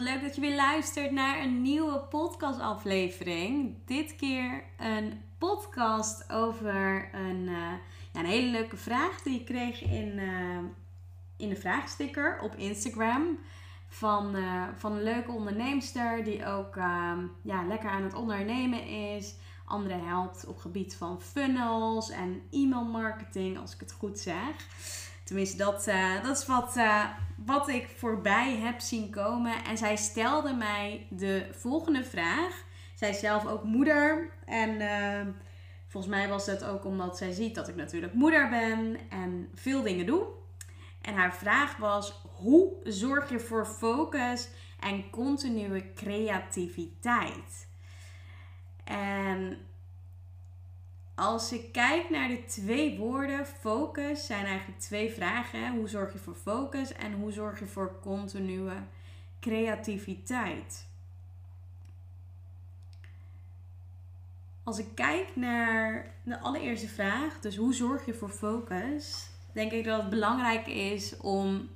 Leuk dat je weer luistert naar een nieuwe podcastaflevering. Dit keer een podcast over een, uh, ja, een hele leuke vraag die ik kreeg in, uh, in de vraagsticker op Instagram. Van, uh, van een leuke onderneemster die ook ja, lekker aan het ondernemen is. Anderen helpt op gebied van funnels en e-mail marketing, als ik het goed zeg. Tenminste, dat, uh, dat is wat, uh, wat ik voorbij heb zien komen. En zij stelde mij de volgende vraag. Zij is zelf ook moeder. En uh, volgens mij was het ook omdat zij ziet dat ik natuurlijk moeder ben en veel dingen doe. En haar vraag was: hoe zorg je voor focus en continue creativiteit? En als ik kijk naar de twee woorden, focus, zijn eigenlijk twee vragen. Hoe zorg je voor focus en hoe zorg je voor continue creativiteit? Als ik kijk naar de allereerste vraag, dus hoe zorg je voor focus, denk ik dat het belangrijk is om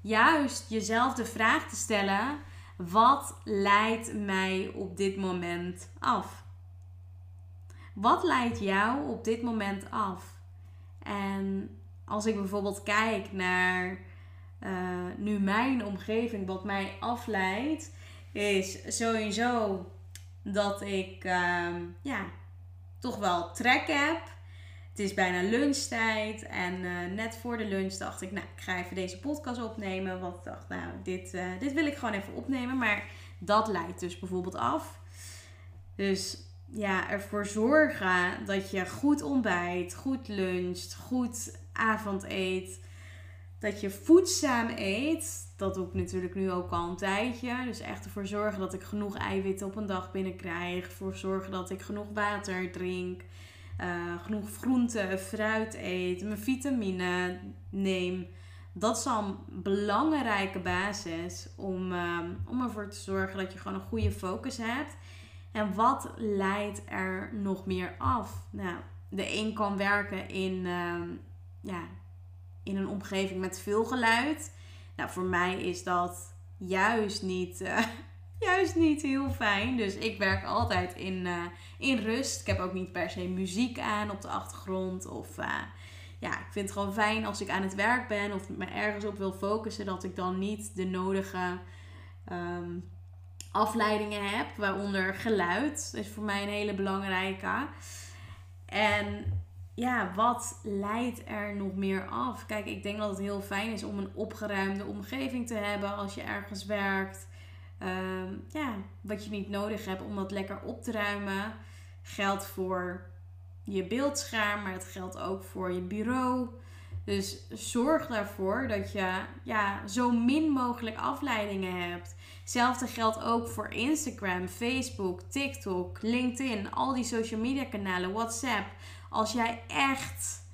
juist jezelf de vraag te stellen: wat leidt mij op dit moment af? Wat leidt jou op dit moment af? En als ik bijvoorbeeld kijk naar uh, nu mijn omgeving, wat mij afleidt, is sowieso dat ik uh, ja, toch wel trek heb. Het is bijna lunchtijd en uh, net voor de lunch dacht ik, nou, ik ga even deze podcast opnemen. Want ik dacht, nou, dit, uh, dit wil ik gewoon even opnemen. Maar dat leidt dus bijvoorbeeld af. Dus ja, ervoor zorgen dat je goed ontbijt, goed luncht, goed avond eet. Dat je voedzaam eet. Dat doe ik natuurlijk nu ook al een tijdje. Dus echt ervoor zorgen dat ik genoeg eiwitten op een dag binnenkrijg. Ervoor zorgen dat ik genoeg water drink. Uh, genoeg groente, fruit eet. Mijn vitamine neem. Dat is al een belangrijke basis om, uh, om ervoor te zorgen dat je gewoon een goede focus hebt. En wat leidt er nog meer af? Nou, de een kan werken in, uh, ja, in een omgeving met veel geluid. Nou, voor mij is dat juist niet, uh, juist niet heel fijn. Dus ik werk altijd in, uh, in rust. Ik heb ook niet per se muziek aan op de achtergrond. Of eh, ja, ik vind het gewoon fijn als ik aan het werk ben of me ergens op wil focussen, dat ik dan niet de nodige. Um, afleidingen heb, waaronder geluid. Dat is voor mij een hele belangrijke. En ja, wat leidt er nog meer af? Kijk, ik denk dat het heel fijn is om een opgeruimde omgeving te hebben als je ergens werkt. Um, ja, wat je niet nodig hebt om dat lekker op te ruimen. Geldt voor je beeldscherm, maar het geldt ook voor je bureau. Dus zorg daarvoor dat je ja, zo min mogelijk afleidingen hebt. Hetzelfde geldt ook voor Instagram, Facebook, TikTok, LinkedIn, al die social media kanalen, WhatsApp. Als jij echt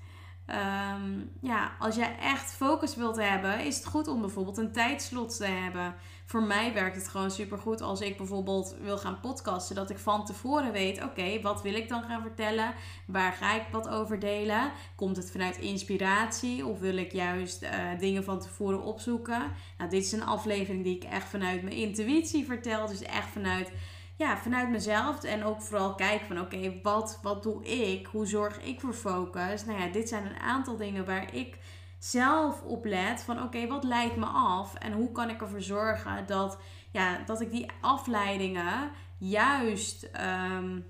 Um, ja, als jij echt focus wilt hebben, is het goed om bijvoorbeeld een tijdslot te hebben. Voor mij werkt het gewoon super goed als ik bijvoorbeeld wil gaan podcasten, dat ik van tevoren weet: oké, wat wil ik dan gaan vertellen? Waar ga ik wat over delen? Komt het vanuit inspiratie of wil ik juist uh, dingen van tevoren opzoeken? Nou, dit is een aflevering die ik echt vanuit mijn intuïtie vertel, dus echt vanuit ja, vanuit mezelf. En ook vooral kijken van oké, wat, wat doe ik? Hoe zorg ik voor focus? Nou ja, dit zijn een aantal dingen waar ik zelf op let. Van oké, wat leidt me af? En hoe kan ik ervoor zorgen dat, ja, dat ik die afleidingen juist, um,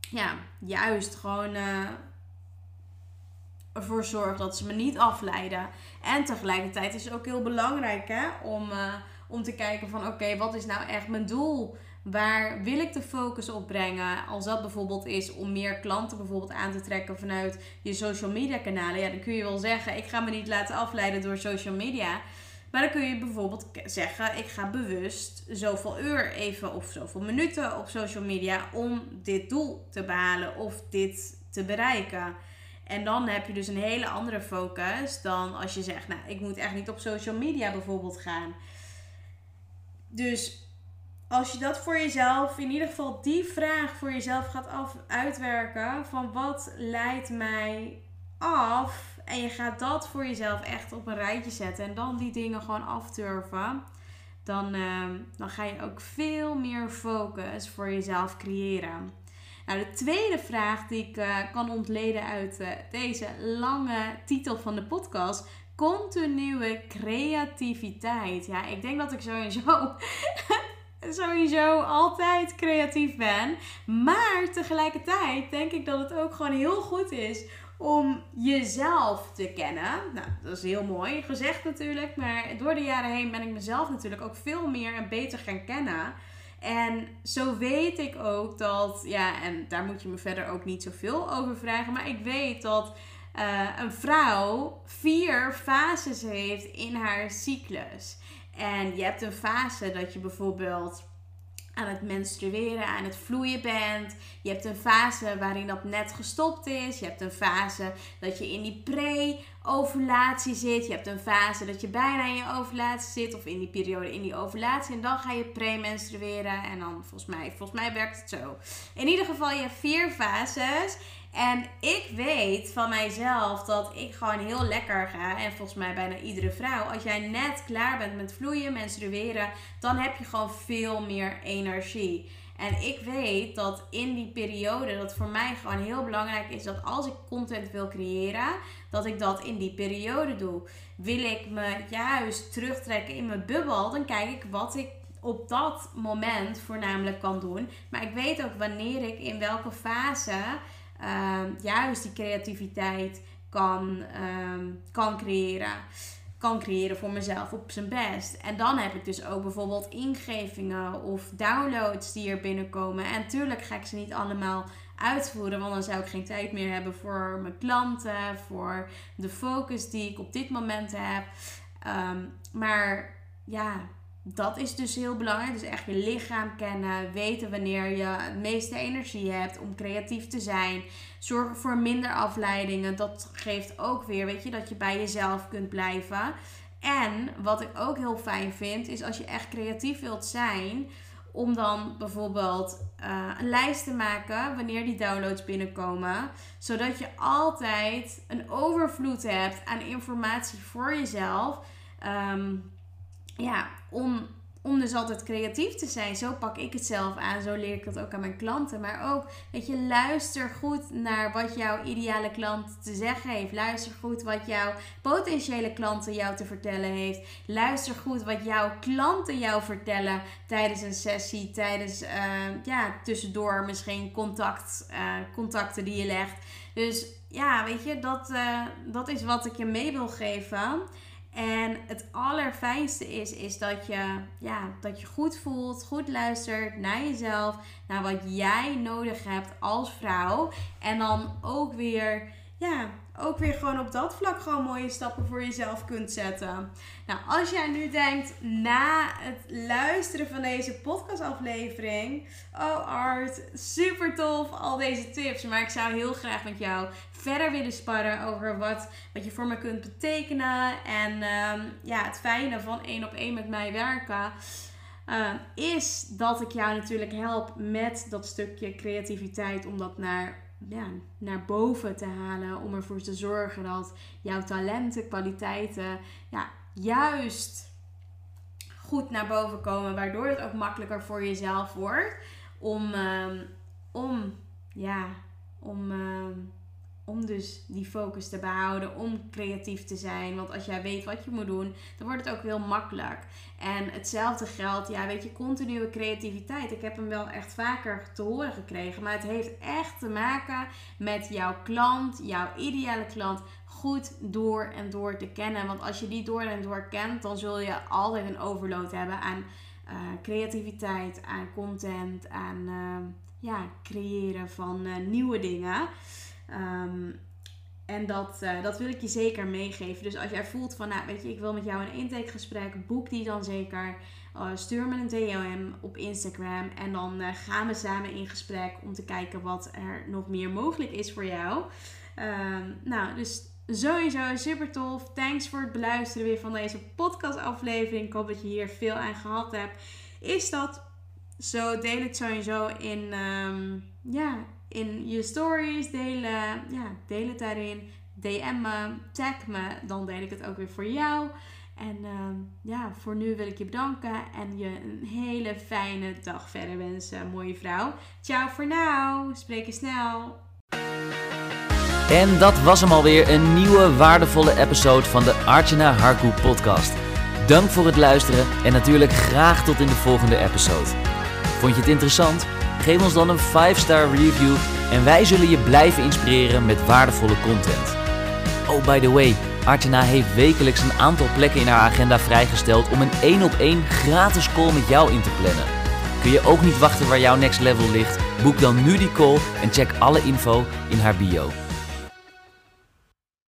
ja, juist gewoon... Uh, ervoor zorg dat ze me niet afleiden. En tegelijkertijd is het ook heel belangrijk hè, om, uh, om te kijken van oké, wat is nou echt mijn doel? Waar wil ik de focus op brengen? Als dat bijvoorbeeld is om meer klanten bijvoorbeeld aan te trekken vanuit je social media kanalen. Ja, dan kun je wel zeggen, ik ga me niet laten afleiden door social media. Maar dan kun je bijvoorbeeld zeggen: ik ga bewust zoveel uur even of zoveel minuten op social media om dit doel te behalen of dit te bereiken. En dan heb je dus een hele andere focus dan als je zegt: Nou, ik moet echt niet op social media bijvoorbeeld gaan. Dus als je dat voor jezelf, in ieder geval die vraag voor jezelf gaat af, uitwerken: van wat leidt mij af en je gaat dat voor jezelf echt op een rijtje zetten. En dan die dingen gewoon afturven. Dan, ehm, dan ga je ook veel meer focus voor jezelf creëren. Nou, de tweede vraag die ik uh, kan ontleden uit uh, deze lange titel van de podcast. Continue creativiteit. Ja, ik denk dat ik sowieso, sowieso altijd creatief ben. Maar tegelijkertijd denk ik dat het ook gewoon heel goed is om jezelf te kennen. Nou, dat is heel mooi gezegd natuurlijk. Maar door de jaren heen ben ik mezelf natuurlijk ook veel meer en beter gaan kennen. En zo weet ik ook dat, ja, en daar moet je me verder ook niet zoveel over vragen. Maar ik weet dat uh, een vrouw vier fases heeft in haar cyclus. En je hebt een fase dat je bijvoorbeeld aan het menstrueren, aan het vloeien bent. Je hebt een fase waarin dat net gestopt is. Je hebt een fase dat je in die pre-ovulatie zit. Je hebt een fase dat je bijna in je ovulatie zit. Of in die periode in die ovulatie. En dan ga je pre-menstrueren. En dan volgens mij, volgens mij werkt het zo. In ieder geval, je hebt vier fases. En ik weet van mijzelf dat ik gewoon heel lekker ga. En volgens mij bijna iedere vrouw. Als jij net klaar bent met vloeien, menstrueren, dan heb je gewoon veel meer energie. En ik weet dat in die periode, dat voor mij gewoon heel belangrijk is dat als ik content wil creëren, dat ik dat in die periode doe. Wil ik me juist terugtrekken in mijn bubbel, dan kijk ik wat ik op dat moment voornamelijk kan doen. Maar ik weet ook wanneer ik in welke fase juist die creativiteit kan, uh, kan creëren. Kan creëren voor mezelf op zijn best. En dan heb ik dus ook bijvoorbeeld ingevingen of downloads die er binnenkomen. En natuurlijk ga ik ze niet allemaal uitvoeren, want dan zou ik geen tijd meer hebben voor mijn klanten, voor de focus die ik op dit moment heb. Um, maar ja, dat is dus heel belangrijk. Dus echt je lichaam kennen. Weten wanneer je het meeste energie hebt om creatief te zijn. Zorgen voor minder afleidingen. Dat geeft ook weer, weet je, dat je bij jezelf kunt blijven. En wat ik ook heel fijn vind, is als je echt creatief wilt zijn. Om dan bijvoorbeeld uh, een lijst te maken wanneer die downloads binnenkomen. Zodat je altijd een overvloed hebt aan informatie voor jezelf. Um, ja, om, om dus altijd creatief te zijn. Zo pak ik het zelf aan. Zo leer ik dat ook aan mijn klanten. Maar ook, weet je, luister goed naar wat jouw ideale klant te zeggen heeft. Luister goed wat jouw potentiële klanten jou te vertellen heeft. Luister goed wat jouw klanten jou vertellen tijdens een sessie. Tijdens, uh, ja, tussendoor misschien contact, uh, contacten die je legt. Dus ja, weet je, dat, uh, dat is wat ik je mee wil geven. En het allerfijnste is, is dat je, ja, dat je goed voelt, goed luistert naar jezelf, naar wat jij nodig hebt als vrouw. En dan ook weer, ja, ook weer gewoon op dat vlak gewoon mooie stappen voor jezelf kunt zetten. Nou, als jij nu denkt na het luisteren van deze podcastaflevering, oh Art, super tof al deze tips, maar ik zou heel graag met jou verder willen sparren over wat, wat je voor me kunt betekenen en ehm, ja, het fijne van één op één met mij werken. Uh, is dat ik jou natuurlijk help met dat stukje creativiteit om dat naar naar boven te halen. Om ervoor te zorgen dat jouw talenten, kwaliteiten, ja, juist goed naar boven komen. Waardoor het ook makkelijker voor jezelf wordt. Om, um, om ja, om, um, om dus die focus te behouden, om creatief te zijn. Want als jij weet wat je moet doen, dan wordt het ook heel makkelijk. En hetzelfde geldt, ja, weet je, continue creativiteit. Ik heb hem wel echt vaker te horen gekregen. Maar het heeft echt te maken met jouw klant, jouw ideale klant, goed door en door te kennen. Want als je die door en door kent, dan zul je altijd een overload hebben aan uh, creativiteit, aan content, aan uh, ja, creëren van uh, nieuwe dingen. Um, En dat, eh, dat wil ik je zeker meegeven. Dus als jij voelt van, nou weet je, ik wil met jou een intakegesprek, boek die dan zeker. Uh, stuur me een DM op Instagram en dan uh, gaan we samen in gesprek om te kijken wat er nog meer mogelijk is voor jou. Ehm, nou, dus sowieso super tof. Thanks voor het beluisteren weer van deze podcastaflevering. Ik hoop dat je hier veel aan gehad hebt. Is dat zo? Deel het sowieso in, um, ja, in je stories. Delen, ja, deel het daarin. DM me, tag me. Dan deel ik het ook weer voor jou. En uh, ja, voor nu wil ik je bedanken en je een hele fijne dag verder wensen, mooie vrouw. Ciao voor nu, spreek je snel. En dat was hem alweer, een nieuwe waardevolle episode van de Archana Harku podcast. Dank voor het luisteren en natuurlijk graag tot in de volgende episode. Vond je het interessant? Geef ons dan een 5-star review en wij zullen je blijven inspireren met waardevolle content. Oh, by the way, Archana heeft wekelijks een aantal plekken in haar agenda vrijgesteld om een 1 op 1 gratis call met jou in te plannen. Kun je ook niet wachten waar jouw next level ligt? Boek dan nu die call en check alle info in haar bio.